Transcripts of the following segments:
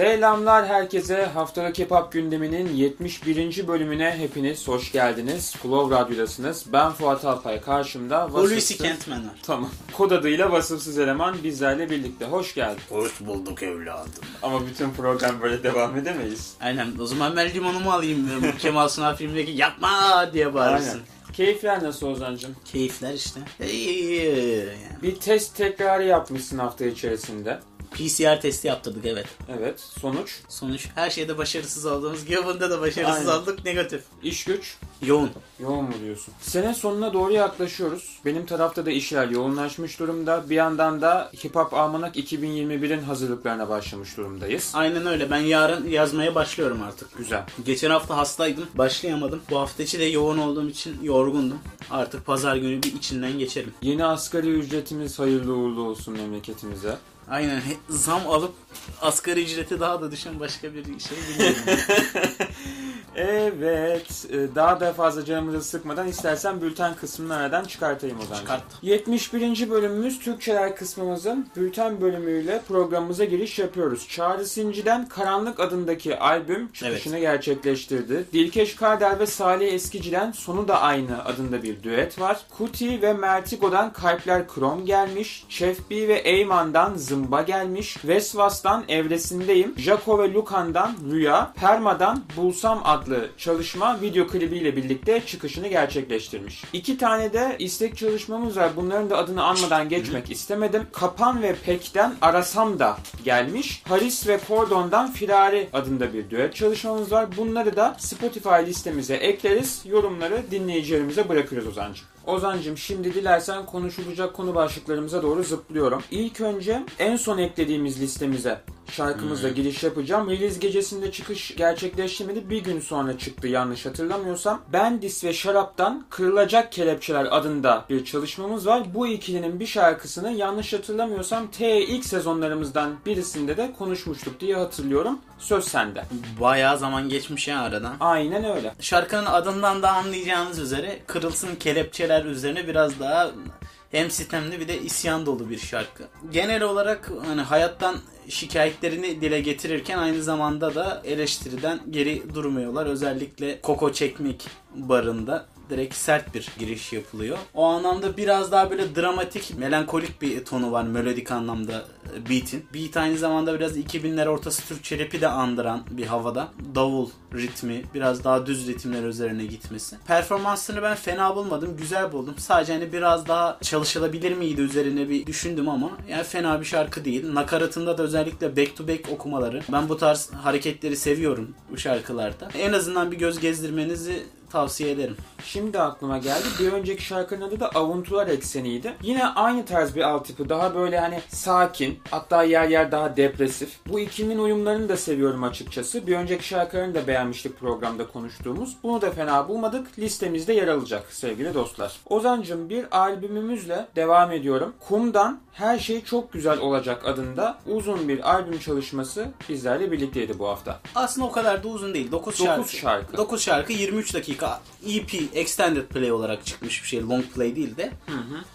Selamlar herkese. Haftalık Hip Hop gündeminin 71. bölümüne hepiniz hoş geldiniz. Flow Radyo'dasınız. Ben Fuat Alpay. Karşımda Hulusi vasıfsız... Kentmen var. Tamam. Kod adıyla vasıfsız eleman bizlerle birlikte. Hoş geldin. Hoş bulduk evladım. Ama bütün program böyle devam edemeyiz. Aynen o zaman ben limonumu alayım. Bu Kemal Sunal filmindeki yapma diye bağırırsın. Aynen. Keyifler nasıl Ozan'cım? Keyifler işte. İyi. Bir test tekrarı yapmışsın hafta içerisinde. PCR testi yaptırdık evet. Evet. Sonuç? Sonuç her şeyde başarısız olduğumuz gibi bunda da başarısız Aynen. olduk negatif. İş güç? Yoğun. Yoğun mu diyorsun? Sene sonuna doğru yaklaşıyoruz. Benim tarafta da işler yoğunlaşmış durumda. Bir yandan da Hip Hop Almanak 2021'in hazırlıklarına başlamış durumdayız. Aynen öyle ben yarın yazmaya başlıyorum artık. Güzel. Geçen hafta hastaydım. Başlayamadım. Bu hafta içi de yoğun olduğum için yorgundum. Artık pazar günü bir içinden geçerim. Yeni asgari ücretimiz hayırlı uğurlu olsun memleketimize. Aynen zam alıp asgari ücreti daha da düşen başka bir şey bilmiyorum. Evet, e, daha da fazla canımızı sıkmadan istersen bülten kısmını aradan çıkartayım o zaman. Çıkart. 71. bölümümüz Türkçeler kısmımızın bülten bölümüyle programımıza giriş yapıyoruz. Çağrı Sinci'den Karanlık adındaki albüm çıkışını gerçekleştirdi. Dilkeş Karder ve Salih Eskici'den Sonu da Aynı adında bir düet var. Kuti ve Mertigo'dan Kalpler Krom gelmiş. Chef B ve Eyman'dan Zımba gelmiş. Vesvas'tan Evresindeyim. Jaco ve Lukan'dan Rüya. Perma'dan Bulsam adlı çalışma video klibiyle birlikte çıkışını gerçekleştirmiş. İki tane de istek çalışmamız var. Bunların da adını anmadan geçmek istemedim. Kapan ve Pek'ten Arasam da gelmiş. Haris ve Cordon'dan Firari adında bir düet çalışmamız var. Bunları da Spotify listemize ekleriz. Yorumları dinleyicilerimize bırakırız Ozancığım. Ozancım şimdi dilersen konuşulacak konu başlıklarımıza doğru zıplıyorum. İlk önce en son eklediğimiz listemize şarkımızla giriş yapacağım. Release gecesinde çıkış gerçekleştirmedi. Bir gün sonra çıktı yanlış hatırlamıyorsam. Bendis ve Şarap'tan Kırılacak Kelepçeler adında bir çalışmamız var. Bu ikilinin bir şarkısını yanlış hatırlamıyorsam T ilk sezonlarımızdan birisinde de konuşmuştuk diye hatırlıyorum. Söz sende. Bayağı zaman geçmiş ya aradan. Aynen öyle. Şarkının adından da anlayacağınız üzere kırılsın kelepçeler üzerine biraz daha hem sistemli bir de isyan dolu bir şarkı. Genel olarak hani hayattan şikayetlerini dile getirirken aynı zamanda da eleştiriden geri durmuyorlar. Özellikle Koko Çekmek barında direkt sert bir giriş yapılıyor. O anlamda biraz daha böyle dramatik, melankolik bir tonu var melodik anlamda e, beat'in. Beat aynı zamanda biraz 2000'ler ortası Türkçe rap'i de andıran bir havada. Davul ritmi, biraz daha düz ritimler üzerine gitmesi. Performansını ben fena bulmadım, güzel buldum. Sadece hani biraz daha çalışılabilir miydi üzerine bir düşündüm ama yani fena bir şarkı değil. Nakaratında da özellikle back to back okumaları. Ben bu tarz hareketleri seviyorum bu şarkılarda. En azından bir göz gezdirmenizi tavsiye ederim. Şimdi aklıma geldi. Bir önceki şarkının adı da Avuntular Ekseni'ydi. Yine aynı tarz bir altyapı. Daha böyle hani sakin. Hatta yer yer daha depresif. Bu ikilinin uyumlarını da seviyorum açıkçası. Bir önceki şarkılarını da beğenmiştik programda konuştuğumuz. Bunu da fena bulmadık. Listemizde yer alacak sevgili dostlar. Ozancım bir albümümüzle devam ediyorum. Kum'dan Her Şey Çok Güzel Olacak adında uzun bir albüm çalışması bizlerle birlikteydi bu hafta. Aslında o kadar da uzun değil. 9 Dokuz şarkı. şarkı. 9 şarkı 23 dakika. EP Extended Play olarak çıkmış bir şey. Long Play değil de.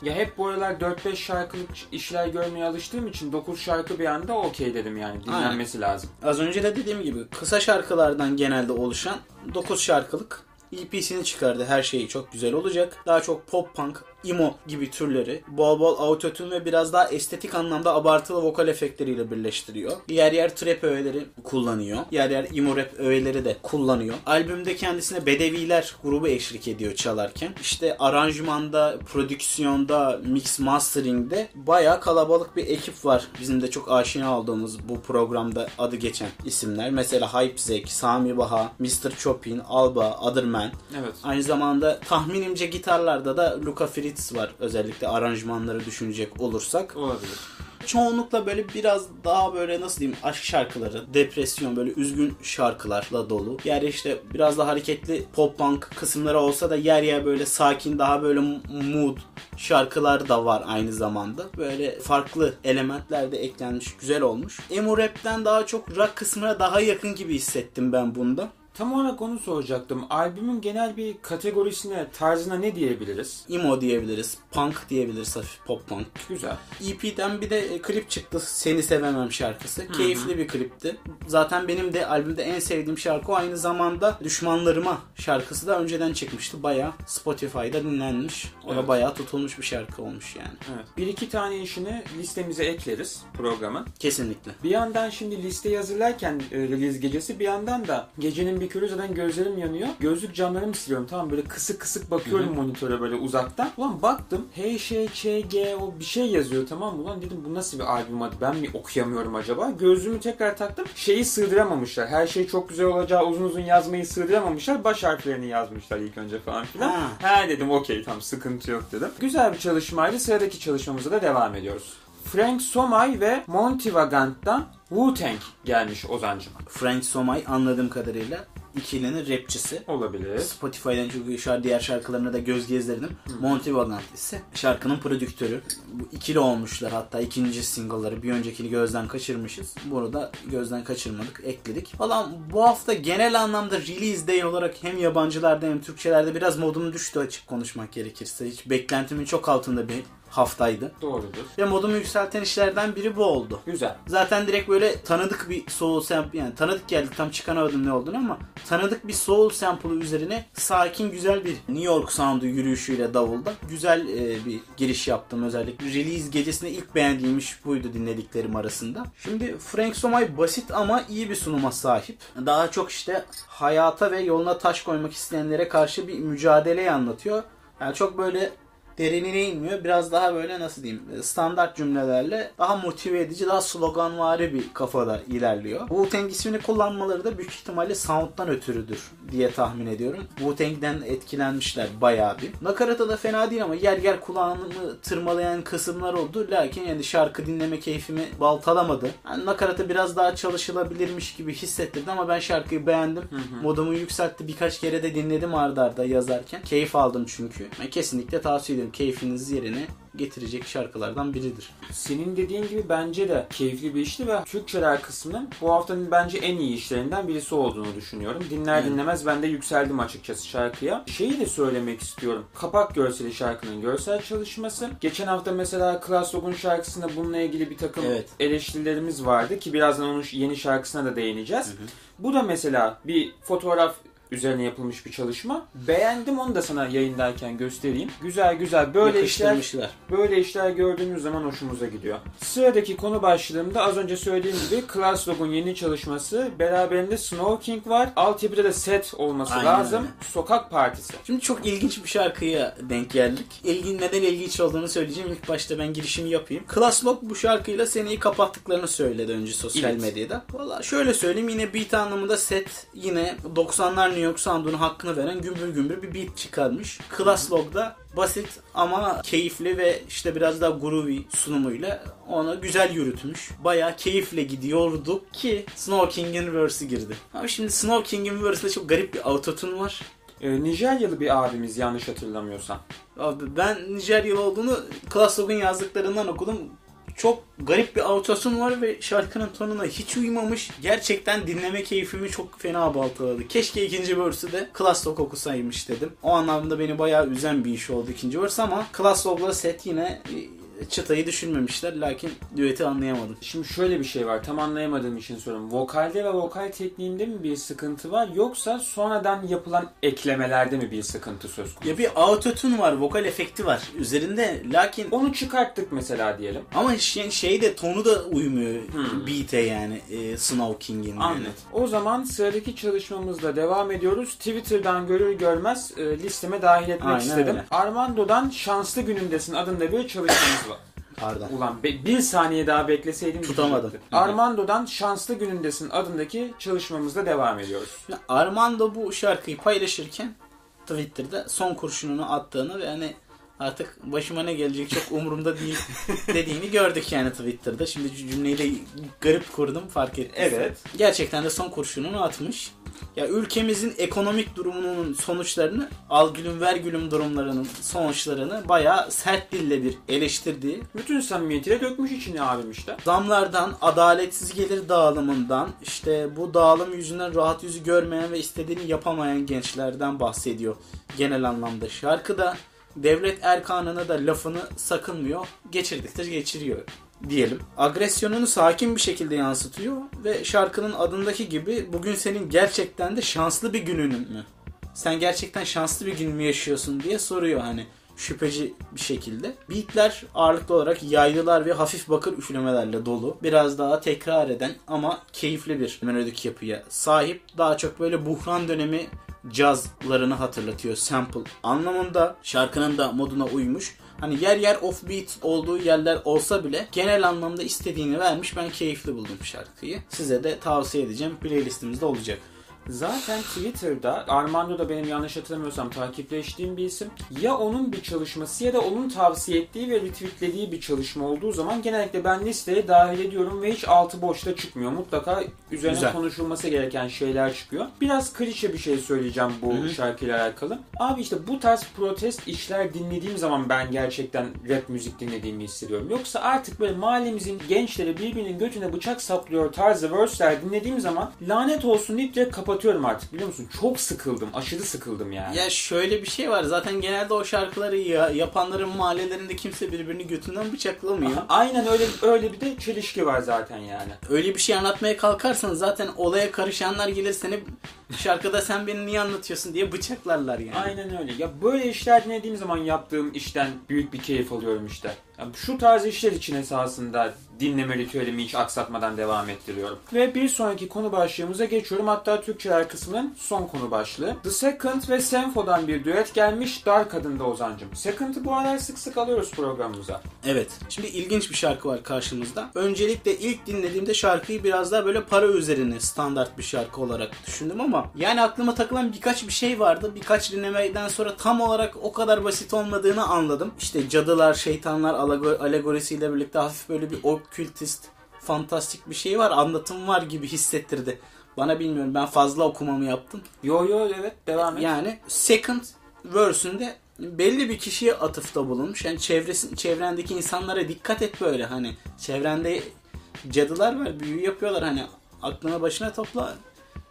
Ya hep bu aralar 4-5 şarkılık işler görmeye alıştığım için 9 şarkı bir anda okey dedim yani. Dinlenmesi lazım. Az önce de dediğim gibi kısa şarkılardan genelde oluşan 9 şarkılık EP'sini çıkardı. Her şeyi çok güzel olacak. Daha çok pop punk, emo gibi türleri bol bol autotune ve biraz daha estetik anlamda abartılı vokal efektleriyle birleştiriyor. Yer yer trap öğeleri kullanıyor. Yer yer emo rap öğeleri de kullanıyor. Albümde kendisine Bedeviler grubu eşlik ediyor çalarken. İşte aranjmanda, prodüksiyonda, mix mastering'de bayağı kalabalık bir ekip var. Bizim de çok aşina olduğumuz bu programda adı geçen isimler. Mesela Hypezek, Sami Baha, Mr. Chopin, Alba, Otherman. Evet. Aynı zamanda tahminimce gitarlarda da Luca Fritz var. Özellikle aranjmanları düşünecek olursak. Olabilir. Çoğunlukla böyle biraz daha böyle nasıl diyeyim aşk şarkıları, depresyon böyle üzgün şarkılarla dolu. Yer işte biraz daha hareketli pop punk kısımları olsa da yer yer böyle sakin daha böyle mood şarkılar da var aynı zamanda. Böyle farklı elementler de eklenmiş, güzel olmuş. Emo rap'ten daha çok rock kısmına daha yakın gibi hissettim ben bunda. Tam olarak onu soracaktım. Albümün genel bir kategorisine, tarzına ne diyebiliriz? Emo diyebiliriz, punk diyebiliriz, hafif pop punk. Güzel. EP'den bir de e, klip çıktı. Seni Sevemem şarkısı. Keyifli bir klipti. Zaten benim de albümde en sevdiğim şarkı o. Aynı zamanda Düşmanlarıma şarkısı da önceden çıkmıştı. Baya Spotify'da dinlenmiş. O Evet. da bayağı tutulmuş bir şarkı olmuş yani. Evet. Bir iki tane işini listemize ekleriz programın. Kesinlikle. Bir yandan şimdi listeyi hazırlarken e, release gecesi bir yandan da gecenin bir körü zaten gözlerim yanıyor. Gözlük camlarımı siliyorum tamam böyle kısık kısık bakıyorum monitöre böyle uzaktan. Ulan baktım H, Ş, Ç, G o bir şey yazıyor tamam mı? Ulan dedim bu nasıl bir albüm adı ben mi okuyamıyorum acaba? Gözlüğümü tekrar taktım. Şeyi sığdıramamışlar. Her şey çok güzel olacağı uzun uzun yazmayı sığdıramamışlar. Baş harflerini yazmışlar ilk önce falan filan. Ha. Ha dedim okey tamam sıkıntı yok dedim. Güzel bir çalışmaydı. Sıradaki çalışmamıza da devam ediyoruz. Frank Somay ve Monty Vagant'tan Wu-Tang gelmiş Ozancım. Frank Somay anladığım kadarıyla ikilinin rapçisi. Olabilir. Spotify'dan çünkü şu an diğer şarkılarına da göz gezdirdim. Monty Vagant ise şarkının prodüktörü. Bu ikili olmuşlar hatta ikinci single'ları. Bir öncekini gözden kaçırmışız. Bunu da gözden kaçırmadık, ekledik. Falan bu hafta genel anlamda release day olarak hem yabancılarda hem Türkçelerde biraz modum düştü açık konuşmak gerekirse. Hiç beklentimin çok altında bir haftaydı. Doğrudur. Ve modumu yükselten işlerden biri bu oldu. Güzel. Zaten direkt böyle tanıdık bir soul sample yani tanıdık geldi tam çıkaramadım ne olduğunu ama tanıdık bir soul sample'ı üzerine sakin güzel bir New York sound'u yürüyüşüyle davulda güzel e, bir giriş yaptım özellikle. Release gecesinde ilk beğendiğim iş buydu dinlediklerim arasında. Şimdi Frank Somay basit ama iyi bir sunuma sahip. Daha çok işte hayata ve yoluna taş koymak isteyenlere karşı bir mücadeleyi anlatıyor. Yani çok böyle derinine inmiyor. Biraz daha böyle nasıl diyeyim standart cümlelerle daha motive edici, daha sloganvari bir kafada ilerliyor. Wu-Tang ismini kullanmaları da büyük ihtimalle sound'dan ötürüdür diye tahmin ediyorum. Wu-Tang'den etkilenmişler bayağı bir. Nakaratı da fena değil ama yer yer kulağımı tırmalayan kısımlar oldu. Lakin yani şarkı dinleme keyfimi baltalamadı. Yani nakaratı biraz daha çalışılabilirmiş gibi hissettirdi ama ben şarkıyı beğendim. Modumu yükseltti. Birkaç kere de dinledim ardarda arda yazarken. Keyif aldım çünkü. Ben kesinlikle tavsiye ederim. Keyfiniz yerine getirecek şarkılardan biridir. Senin dediğin gibi bence de keyifli bir işti ve Türkçeler kısmının bu haftanın bence en iyi işlerinden birisi olduğunu düşünüyorum. Dinler Evet. dinlemez ben de yükseldim açıkçası şarkıya. Şeyi de söylemek istiyorum. Kapak görseli şarkının görsel çalışması. Geçen hafta mesela Klaus Log'un şarkısında bununla ilgili bir takım Evet. eleştirilerimiz vardı ki birazdan onun yeni şarkısına da değineceğiz. Bu da mesela bir fotoğraf üzerine yapılmış bir çalışma. Beğendim onu da sana yayındayken göstereyim. Güzel güzel böyle işler. Böyle işler gördüğümüz zaman hoşumuza gidiyor. Sıradaki konu başlığımda az önce söylediğim gibi Class Log'un yeni çalışması. Beraberinde Snow King var. Altyapıda da set olması Aynen lazım. öyle. Sokak Partisi. Şimdi çok ilginç bir şarkıya denk geldik. İlgin neden ilginç olduğunu söyleyeceğim. İlk başta ben girişimi yapayım. Class Lock bu şarkıyla seneyi kapattıklarını söyledi önce sosyal Evet. medyada. Valla şöyle söyleyeyim yine beat anlamında set yine 90'lar New York sound'unun hakkını veren gümbür gümbür bir beat çıkarmış. Class Lock'da basit ama keyifli ve işte biraz daha groovy sunumuyla onu güzel yürütmüş. Bayağı keyifle gidiyorduk ki Snow King'in verse'i girdi. Ama şimdi Snow King'in verse'de çok garip bir autotune var. Ee, Nijeryalı bir abimiz yanlış hatırlamıyorsam. Abi ben Nijeryalı olduğunu Class Log'un yazdıklarından okudum. Çok garip bir autosun var ve şarkının tonuna hiç uymamış. Gerçekten dinleme keyfimi çok fena baltaladı. Keşke ikinci verse'ü de Class okusaymış dedim. O anlamda beni bayağı üzen bir iş oldu ikinci verse ama Class set yine çıtayı düşürmemişler. Lakin düeti anlayamadım. Şimdi şöyle bir şey var. Tam anlayamadığım için soruyorum. Vokalde ve vokal tekniğinde mi bir sıkıntı var yoksa sonradan yapılan eklemelerde mi bir sıkıntı söz konusu? Ya bir autotune var, vokal efekti var üzerinde. Lakin Onu çıkarttık mesela diyelim. ama şey, şey de tonu da uymuyor Hmm. beat'e yani e, Snow King'in. yani. Anladım. O zaman sıradaki çalışmamızla devam ediyoruz. Twitter'dan görür görmez e, listeme dahil etmek Aynen istedim. öyle. Armando'dan Şanslı Günündesin adında bir çalışmamız Pardon. Ulan be- bir saniye daha bekleseydim Tutamadım. gidecekti. Armando'dan Şanslı Günündesin adındaki çalışmamızla devam ediyoruz. Armando bu şarkıyı paylaşırken Twitter'da son kurşununu attığını ve hani artık başıma ne gelecek çok umurumda değil dediğini gördük yani Twitter'da. Şimdi cümleyi de garip kurdum fark ettim. Evet. Gerçekten de son kurşununu atmış. Ya ülkemizin ekonomik durumunun sonuçlarını, algülüm vergülüm durumlarının sonuçlarını bayağı sert dille bir eleştirdiği. Bütün samimiyetiyle dökmüş içine abim işte. Zamlardan, adaletsiz gelir dağılımından, işte bu dağılım yüzünden rahat yüzü görmeyen ve istediğini yapamayan gençlerden bahsediyor genel anlamda şarkıda. Devlet erkanına da lafını sakınmıyor, geçirdikçe geçiriyor diyelim. Agresyonunu sakin bir şekilde yansıtıyor ve şarkının adındaki gibi bugün senin gerçekten de şanslı bir günün mü? Sen gerçekten şanslı bir gün mü yaşıyorsun diye soruyor hani şüpheci bir şekilde. Beatler ağırlıklı olarak yaylılar ve hafif bakır üflemelerle dolu. Biraz daha tekrar eden ama keyifli bir melodik yapıya sahip. Daha çok böyle buhran dönemi cazlarını hatırlatıyor sample anlamında. Şarkının da moduna uymuş. Hani yer yer offbeat olduğu yerler olsa bile genel anlamda istediğini vermiş. Ben keyifli buldum şarkıyı. Size de tavsiye edeceğim. Playlistimizde olacak. Zaten Twitter'da Armando da benim yanlış hatırlamıyorsam takipleştiğim bir isim. Ya onun bir çalışması ya da onun tavsiye ettiği ve retweetlediği bir çalışma olduğu zaman genellikle ben listeye dahil ediyorum ve hiç altı boşta çıkmıyor. Mutlaka üzerine Güzel. konuşulması gereken şeyler çıkıyor. Biraz klişe bir şey söyleyeceğim bu Hı-hı. şarkıyla alakalı. Abi işte bu tarz protest işler dinlediğim zaman ben gerçekten rap müzik dinlediğimi hissediyorum. Yoksa artık böyle mahallemizin gençleri birbirinin götüne bıçak saplıyor tarzı verse'ler dinlediğim zaman lanet olsun deyip direkt kapatıyorum kapatıyorum artık biliyor musun? Çok sıkıldım. Aşırı sıkıldım yani. Ya şöyle bir şey var. Zaten genelde o şarkıları ya, yapanların mahallelerinde kimse birbirini götünden bıçaklamıyor. Aha, aynen öyle öyle bir de çelişki var zaten yani. Öyle bir şey anlatmaya kalkarsan zaten olaya karışanlar gelir seni şarkıda sen beni niye anlatıyorsun diye bıçaklarlar yani. Aynen öyle. Ya böyle işler dinlediğim zaman yaptığım işten büyük bir keyif alıyorum işte. Yani şu tarz işler için esasında dinleme ritüelimi hiç aksatmadan devam ettiriyorum. Ve bir sonraki konu başlığımıza geçiyorum. Hatta Türkçeler kısmının son konu başlığı. The Second ve Senfo'dan bir düet gelmiş Dark adında Ozancım. Second'ı bu aralar sık sık alıyoruz programımıza. Evet. Şimdi ilginç bir şarkı var karşımızda. Öncelikle ilk dinlediğimde şarkıyı biraz daha böyle para üzerine standart bir şarkı olarak düşündüm ama yani aklıma takılan birkaç bir şey vardı. Birkaç dinlemeden sonra tam olarak o kadar basit olmadığını anladım. İşte cadılar, şeytanlar alegorisiyle birlikte hafif böyle bir okültist, fantastik bir şey var. Anlatım var gibi hissettirdi. Bana bilmiyorum ben fazla okumamı yaptım. Yo yo evet devam et. Yani second verse'ünde belli bir kişiye atıfta bulunmuş. Yani çevresin, çevrendeki insanlara dikkat et böyle hani çevrende cadılar var büyü yapıyorlar hani aklına başına topla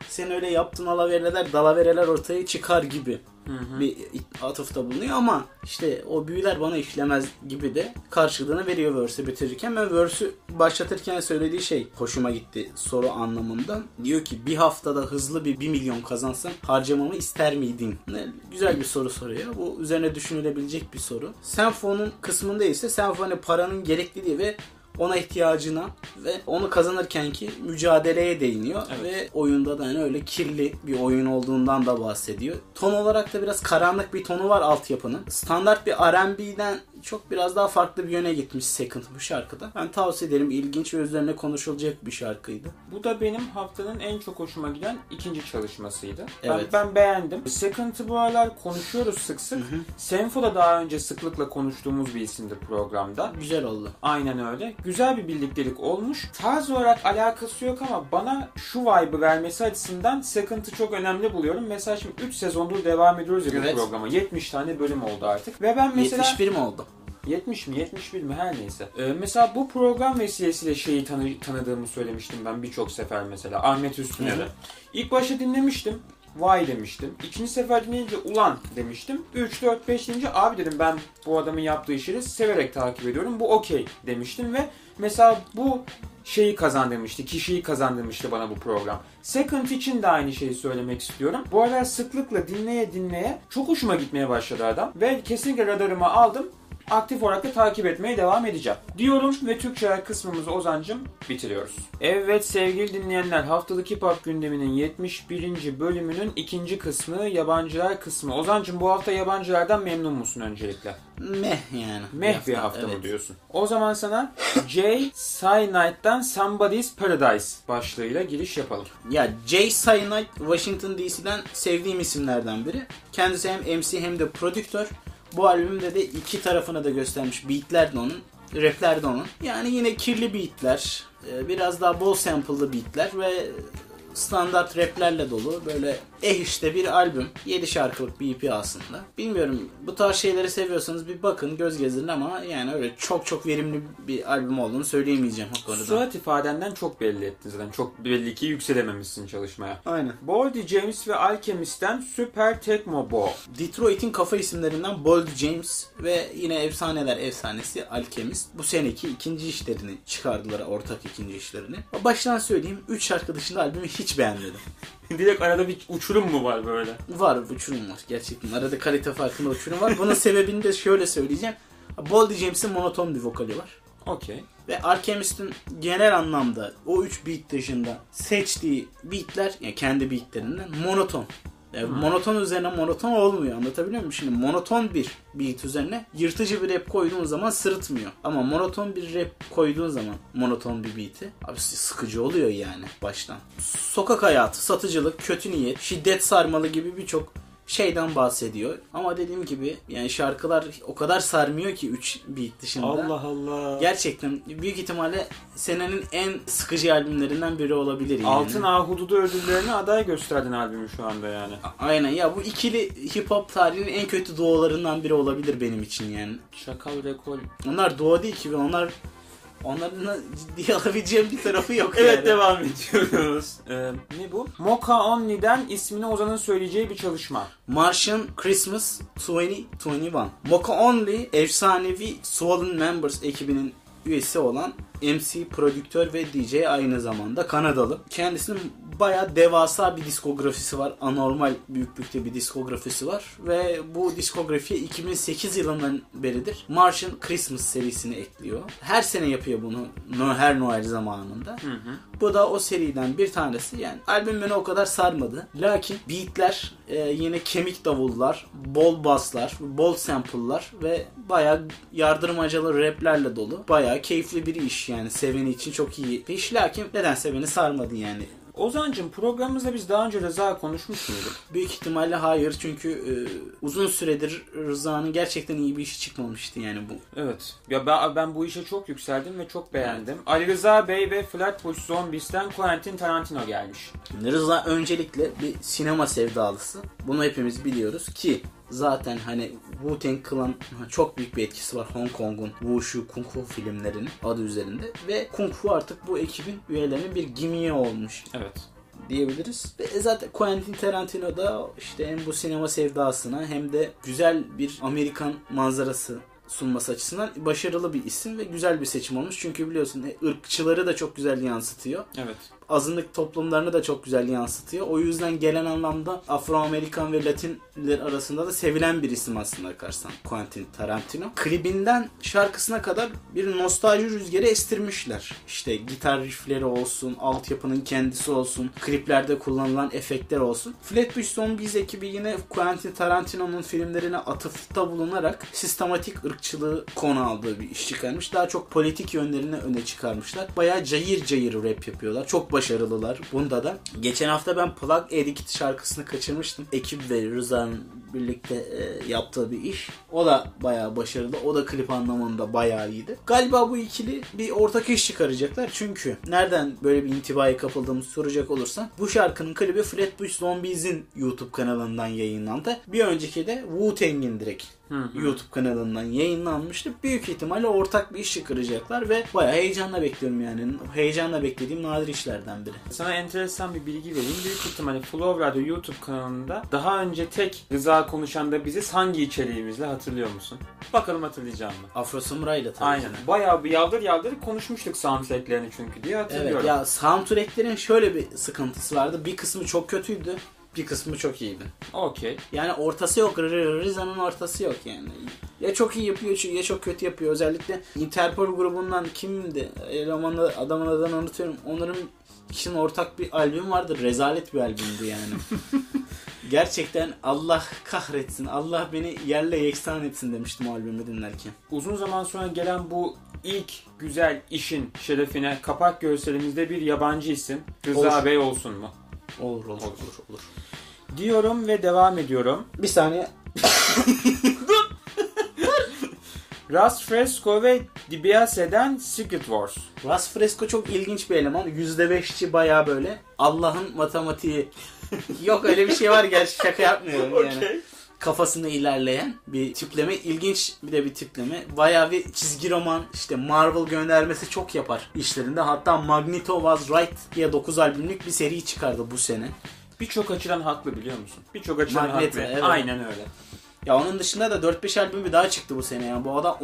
sen öyle yaptın alavereler dalavereler ortaya çıkar gibi hı bir atıfta bulunuyor ama işte o büyüler bana işlemez gibi de karşılığını veriyor verse'ü bitirirken ben verse'ü başlatırken söylediği şey hoşuma gitti soru anlamında. Diyor ki bir haftada hızlı bir 1 milyon kazansan harcamamı ister miydin? Ne, güzel bir soru soruyor. Bu üzerine düşünülebilecek bir soru. Senfo'nun kısmında ise Senfo hani paranın gerekliliği ve ona ihtiyacına ve onu kazanırken ki mücadeleye değiniyor evet. ve oyunda da hani öyle kirli bir oyun olduğundan da bahsediyor. Ton olarak da biraz karanlık bir tonu var altyapının. Standart bir R&B'den çok biraz daha farklı bir yöne gitmiş Second bu şarkıda. Ben tavsiye ederim. İlginç ve üzerine konuşulacak bir şarkıydı. Bu da benim haftanın en çok hoşuma giden ikinci çalışmasıydı. Evet. Ben, ben beğendim. Second'ı bu aralar konuşuyoruz sık sık. Hı hı. Senfo da daha önce sıklıkla konuştuğumuz bir isimdi programda. Güzel oldu. Aynen öyle. Güzel bir birliktelik olmuş. Tarz olarak alakası yok ama bana şu vibe'ı vermesi açısından Second'ı çok önemli buluyorum. Mesela şimdi 3 sezondur devam ediyoruz ya evet. bu programa. 70 tane bölüm oldu artık. Ve ben mesela... 71 mi oldu? 70 mi 71 mi her neyse. Ee, mesela bu program vesilesiyle şeyi tanı tanıdığımı söylemiştim ben birçok sefer mesela. Ahmet Üstüner'i. İlk başta dinlemiştim. Vay demiştim. İkinci sefer dinleyince ulan demiştim. 3, 4, 5 deyince abi dedim ben bu adamın yaptığı işleri severek takip ediyorum. Bu okey demiştim ve mesela bu şeyi kazandırmıştı, kişiyi kazandırmıştı bana bu program. Second için de aynı şeyi söylemek istiyorum. Bu aralar sıklıkla dinleye dinleye çok hoşuma gitmeye başladı adam. Ve kesinlikle radarıma aldım aktif olarak da takip etmeye devam edeceğim. Diyorum ve Türkçe kısmımızı Ozancım bitiriyoruz. Evet sevgili dinleyenler haftalık hip hop gündeminin 71. bölümünün ikinci kısmı yabancılar kısmı. Ozancım bu hafta yabancılardan memnun musun öncelikle? Meh yani. Meh bir hafta, evet. mı diyorsun? O zaman sana Jay Cyanite'dan Somebody's Paradise başlığıyla giriş yapalım. Ya Jay Cyanite Washington DC'den sevdiğim isimlerden biri. Kendisi hem MC hem de prodüktör. Bu albümde de iki tarafını da göstermiş. Beatler de onun, rapler de onun. Yani yine kirli beatler, e, biraz daha bol sample'lı beatler ve standart raplerle dolu böyle eh işte bir albüm. 7 şarkılık bir EP aslında. Bilmiyorum bu tarz şeyleri seviyorsanız bir bakın göz gezdirin ama yani öyle çok çok verimli bir albüm olduğunu söyleyemeyeceğim o konuda. Surat ifadenden çok belli ettin zaten. Çok belli ki yükselememişsin çalışmaya. Aynen. Boldy James ve Alchemist'ten Super Tecmo Bo. Detroit'in kafa isimlerinden Bold James ve yine efsaneler efsanesi Alchemist bu seneki ikinci işlerini çıkardılar ortak ikinci işlerini. Baştan söyleyeyim 3 şarkı dışında albümü hiç beğenmedim. Direkt arada bir uçurum mu var böyle? Var uçurum var gerçekten. Arada kalite farkında uçurum var. Bunun sebebini de şöyle söyleyeceğim. Boldy James'in monoton bir vokali var. Okey. Ve Alchemist'in genel anlamda o 3 beat dışında seçtiği beatler yani kendi beatlerinden monoton. Yani monoton üzerine monoton olmuyor anlatabiliyor muyum? Şimdi monoton bir beat üzerine yırtıcı bir rap koyduğun zaman sırıtmıyor. Ama monoton bir rap koyduğun zaman monoton bir beat'i abi sıkıcı oluyor yani baştan. Sokak hayatı, satıcılık, kötü niyet, şiddet sarmalı gibi birçok şeyden bahsediyor. Ama dediğim gibi yani şarkılar o kadar sarmıyor ki 3 beat dışında. Allah Allah. Gerçekten büyük ihtimalle senenin en sıkıcı albümlerinden biri olabilir yani. Altın Ahududu ödüllerine aday gösterdin albümü şu anda yani. Aynen ya bu ikili hip hop tarihinin en kötü duolarından biri olabilir benim için yani. Şakal Rekol. Onlar duo değil ki onlar onların da ciddiye alabileceğim bir tarafı yok Evet yani. devam ediyoruz. Ee, ne bu? Mocha Omni'den ismini Ozan'ın söyleyeceği bir çalışma. Martian Christmas 2021. Mocha Only efsanevi Swollen Members ekibinin üyesi olan MC, prodüktör ve DJ aynı zamanda Kanadalı. Kendisinin bayağı devasa bir diskografisi var. Anormal büyüklükte bir diskografisi var. Ve bu diskografiye 2008 yılından beridir Martian Christmas serisini ekliyor. Her sene yapıyor bunu her Noel zamanında. Hı hı. Bu da o seriden bir tanesi. Yani albüm beni o kadar sarmadı. Lakin beatler e, yine kemik davullar, bol basslar, bol sample'lar ve bayağı yardırmacalı raplerle dolu. Bayağı keyifli bir iş yani seveni için çok iyi bir iş. Lakin nedense beni sarmadı yani. Ozancım programımızda biz daha önce Rıza konuşmuş muyduk? Büyük ihtimalle hayır çünkü e, uzun süredir Rıza'nın gerçekten iyi bir işi çıkmamıştı yani bu. Evet. Ya ben, ben bu işe çok yükseldim ve çok beğendim. Ali Rıza Bey ve Flatbush Zombies'ten Quentin Tarantino gelmiş. Rıza öncelikle bir sinema sevdalısı. Bunu hepimiz biliyoruz ki zaten hani Wu-Tang Clan çok büyük bir etkisi var Hong Kong'un Wushu Kung Fu filmlerinin adı üzerinde ve Kung Fu artık bu ekibin üyelerinin bir gimiği olmuş Evet. diyebiliriz. Ve zaten Quentin Tarantino da işte hem bu sinema sevdasına hem de güzel bir Amerikan manzarası sunması açısından başarılı bir isim ve güzel bir seçim olmuş. Çünkü biliyorsun e, ırkçıları da çok güzel yansıtıyor Evet. Azınlık toplumlarını da çok güzel yansıtıyor. O yüzden gelen anlamda Afro-Amerikan ve Latinler arasında da sevilen bir isim aslında bakarsan Quentin Tarantino. Klibinden şarkısına kadar bir nostalji rüzgarı estirmişler. İşte gitar riffleri olsun, altyapının kendisi olsun, kliplerde kullanılan efektler olsun. Flatbush Zombies ekibi yine Quentin Tarantino'nun filmlerine atıfta bulunarak sistematik ırkçılığı konu aldığı bir iş çıkarmış. Daha çok politik yönlerini öne çıkarmışlar. Bayağı cayır cayır rap yapıyorlar. Çok başarılılar bunda da. Geçen hafta ben Plug Addict şarkısını kaçırmıştım. Ekip ve Rıza'nın birlikte e, yaptığı bir iş. O da bayağı başarılı. O da klip anlamında bayağı iyiydi. Galiba bu ikili bir ortak iş çıkaracaklar. Çünkü nereden böyle bir intibaya kapıldığımızı soracak olursan bu şarkının klibi Flatbush Zombies'in YouTube kanalından yayınlandı. Bir önceki de Wu-Tang'in direkt YouTube kanalından yayınlanmıştı. Büyük ihtimalle ortak bir iş çıkaracaklar ve bayağı heyecanla bekliyorum yani. Heyecanla beklediğim nadir işlerden biri. Sana enteresan bir bilgi vereyim. Büyük ihtimalle Flow Radyo YouTube kanalında daha önce tek Rıza konuşan da biziz hangi içeriğimizle hatırlıyor musun? Bakalım hatırlayacağım mı? Afro Samuray'la tabii. Aynen. Bayağı bir yaldır yaldır konuşmuştuk soundtracklerini çünkü diye hatırlıyorum. Evet ya soundtracklerin şöyle bir sıkıntısı vardı. Bir kısmı çok kötüydü. Bir kısmı çok iyiydi. Okey. Yani ortası yok. Riza'nın ortası yok yani. Ya çok iyi yapıyor ya çok kötü yapıyor. Özellikle Interpol grubundan kimdi? Elemanı, adamın adını unutuyorum. Onların ikisinin ortak bir albüm vardı. Rezalet bir albümdü yani. Gerçekten Allah kahretsin. Allah beni yerle yeksan etsin demiştim o albümü dinlerken. Uzun zaman sonra gelen bu ilk güzel işin şerefine kapak görselimizde bir yabancı isim Rıza Olur. Bey olsun mu? Olur olur olur olur. Diyorum ve devam ediyorum. Bir saniye. Ras Fresco ve DiBiase'den Secret Wars. Ras Fresco çok ilginç bir eleman. %5'ci baya böyle. Allah'ın matematiği. Yok öyle bir şey var gerçi şaka yapmıyorum yani. Okey. Kafasında ilerleyen bir tipleme. ilginç bir de bir tipleme. Bayağı bir çizgi roman işte Marvel göndermesi çok yapar işlerinde. Hatta Magneto Was Right diye 9 albümlük bir seri çıkardı bu sene. Birçok açıdan haklı biliyor musun? Birçok açıdan Magneto, haklı. evet. Aynen öyle. Ya onun dışında da 4-5 albümü daha çıktı bu sene. Yani bu adam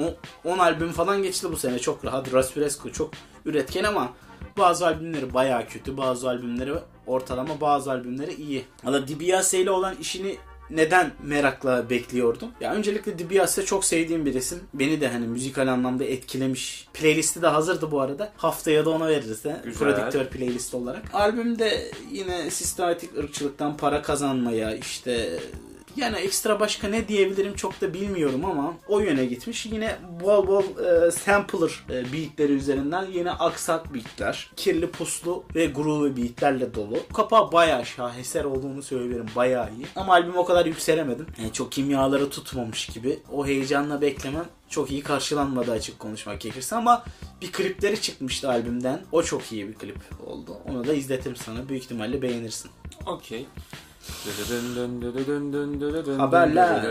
10 albüm falan geçti bu sene. Çok rahat. Ras Fresco çok üretken ama bazı albümleri bayağı kötü. Bazı albümleri ortalama, bazı albümleri iyi. Valla DiBiase ile olan işini neden merakla bekliyordum? Ya öncelikle DiBiase çok sevdiğim bir isim. Beni de hani müzikal anlamda etkilemiş. Playlisti de hazırdı bu arada. Haftaya da ona veririz de. Güzel. Prodüktör playlist olarak. Albümde yine sistematik ırkçılıktan para kazanmaya işte yani ekstra başka ne diyebilirim çok da bilmiyorum ama o yöne gitmiş. Yine bol bol e, sampler e, beatleri üzerinden yine aksak beatler. Kirli puslu ve groovy beatlerle dolu. Kapağı bayağı şaheser olduğunu söyleyebilirim. Bayağı iyi. Ama albüm o kadar yükselemedim. Yani çok kimyaları tutmamış gibi. O heyecanla beklemem çok iyi karşılanmadı açık konuşmak gerekirse ama bir klipleri çıkmıştı albümden. O çok iyi bir klip oldu. Onu da izletirim sana. Büyük ihtimalle beğenirsin. Okey. Haberler.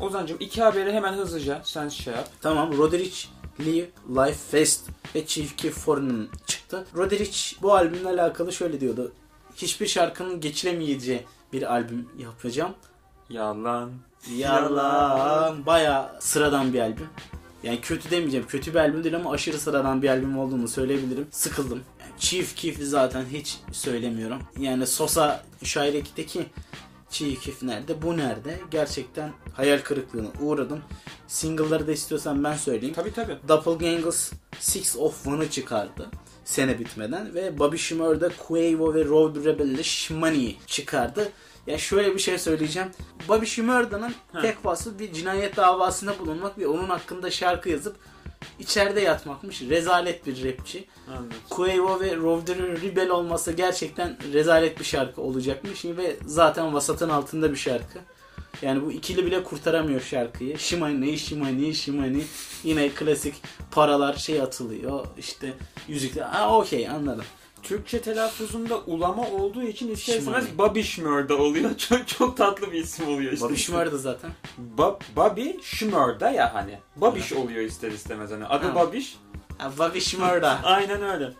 Ozancım iki haberi hemen hızlıca sen şey yap. Tamam Roderick Live Life Fest ve Keef Foreign çıktı. Roderick bu albümle alakalı şöyle diyordu. Hiçbir şarkının geçilemeyeceği bir albüm yapacağım. Yalan. Yalan. Baya sıradan bir albüm. Yani kötü demeyeceğim. Kötü bir albüm değil ama aşırı sıradan bir albüm olduğunu söyleyebilirim. Sıkıldım. Chief Keef'i zaten hiç söylemiyorum. Yani Sosa şairekideki Chief Keef nerede? Bu nerede? Gerçekten hayal kırıklığına uğradım. Single'ları da istiyorsan ben söyleyeyim. Tabi tabi. Doppelgangers Six of One'ı çıkardı sene bitmeden ve Bobby Shmurda Quavo ve Road Rebel'le Shmoney çıkardı. Ya şöyle bir şey söyleyeceğim. Bobby Shmurda'nın tek vasfı bir cinayet davasında bulunmak ve onun hakkında şarkı yazıp içeride yatmakmış. Rezalet bir rapçi. Anladım. Quavo ve Road Rebel olması gerçekten rezalet bir şarkı olacakmış ve zaten vasatın altında bir şarkı. Yani bu ikili bile kurtaramıyor şarkıyı. Shimani, Shimani, Shimani. Yine klasik paralar şey atılıyor. İşte yüzükler. Ha okey anladım. Türkçe telaffuzunda ulama olduğu için ister istemez Shmurda oluyor. Çok çok tatlı bir isim oluyor işte. Bobby Shmurda zaten. Ba- Bobby Shmurda ya hani. Bobiş oluyor ister istemez hani. Adı Ha. Bobiş. Ha, Bobby Shmurda. Aynen öyle.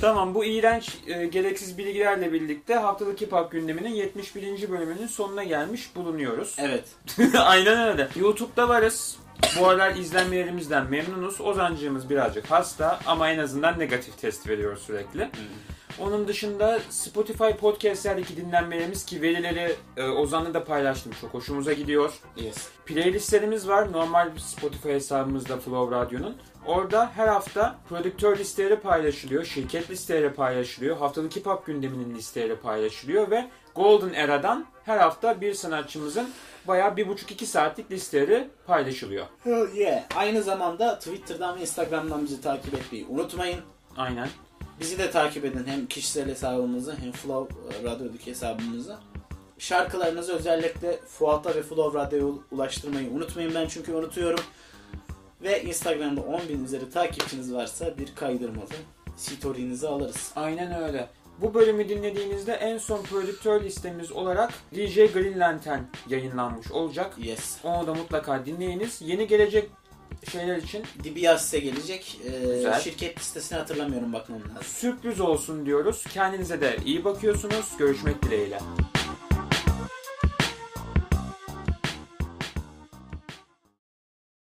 Tamam bu iğrenç e, gereksiz bilgilerle birlikte haftalık hip hop gündeminin 71. bölümünün sonuna gelmiş bulunuyoruz. evet. Aynen öyle. YouTube'da varız. Bu aralar izlenmelerimizden memnunuz. Ozancığımız birazcık hasta ama en azından negatif test veriyor sürekli. Onun dışında Spotify podcastlerdeki dinlenmelerimiz ki verileri e, Ozan'la da paylaştım. Çok hoşumuza gidiyor. Yes. Playlistlerimiz var. Normal Spotify hesabımızda Flow Radyo'nun. Orada her hafta prodüktör listeleri paylaşılıyor. Şirket listeleri paylaşılıyor. Haftalık hip hop gündeminin listeleri paylaşılıyor ve Golden Era'dan her hafta bir sanatçımızın bayağı bir buçuk iki saatlik listeleri paylaşılıyor. Hell yeah. Aynı zamanda Twitter'dan ve Instagram'dan bizi takip etmeyi unutmayın. Aynen. Bizi de takip edin hem kişisel hesabımızı hem Flow e, Radyo'daki hesabımızı. Şarkılarınızı özellikle Fuat'a ve Flow Radyo'ya ulaştırmayı unutmayın ben çünkü unutuyorum. Ve Instagram'da 10.000 üzeri takipçiniz varsa bir kaydırmalı story'nizi alırız. Aynen öyle. Bu bölümü dinlediğinizde en son prodüktör listemiz olarak DJ Green Lantern yayınlanmış olacak. Yes. Onu da mutlaka dinleyiniz. Yeni gelecek şeyler için DBS size gelecek. Ee, Güzel. şirket listesini hatırlamıyorum bakmam lazım. sürpriz olsun diyoruz. Kendinize de iyi bakıyorsunuz. Görüşmek dileğiyle.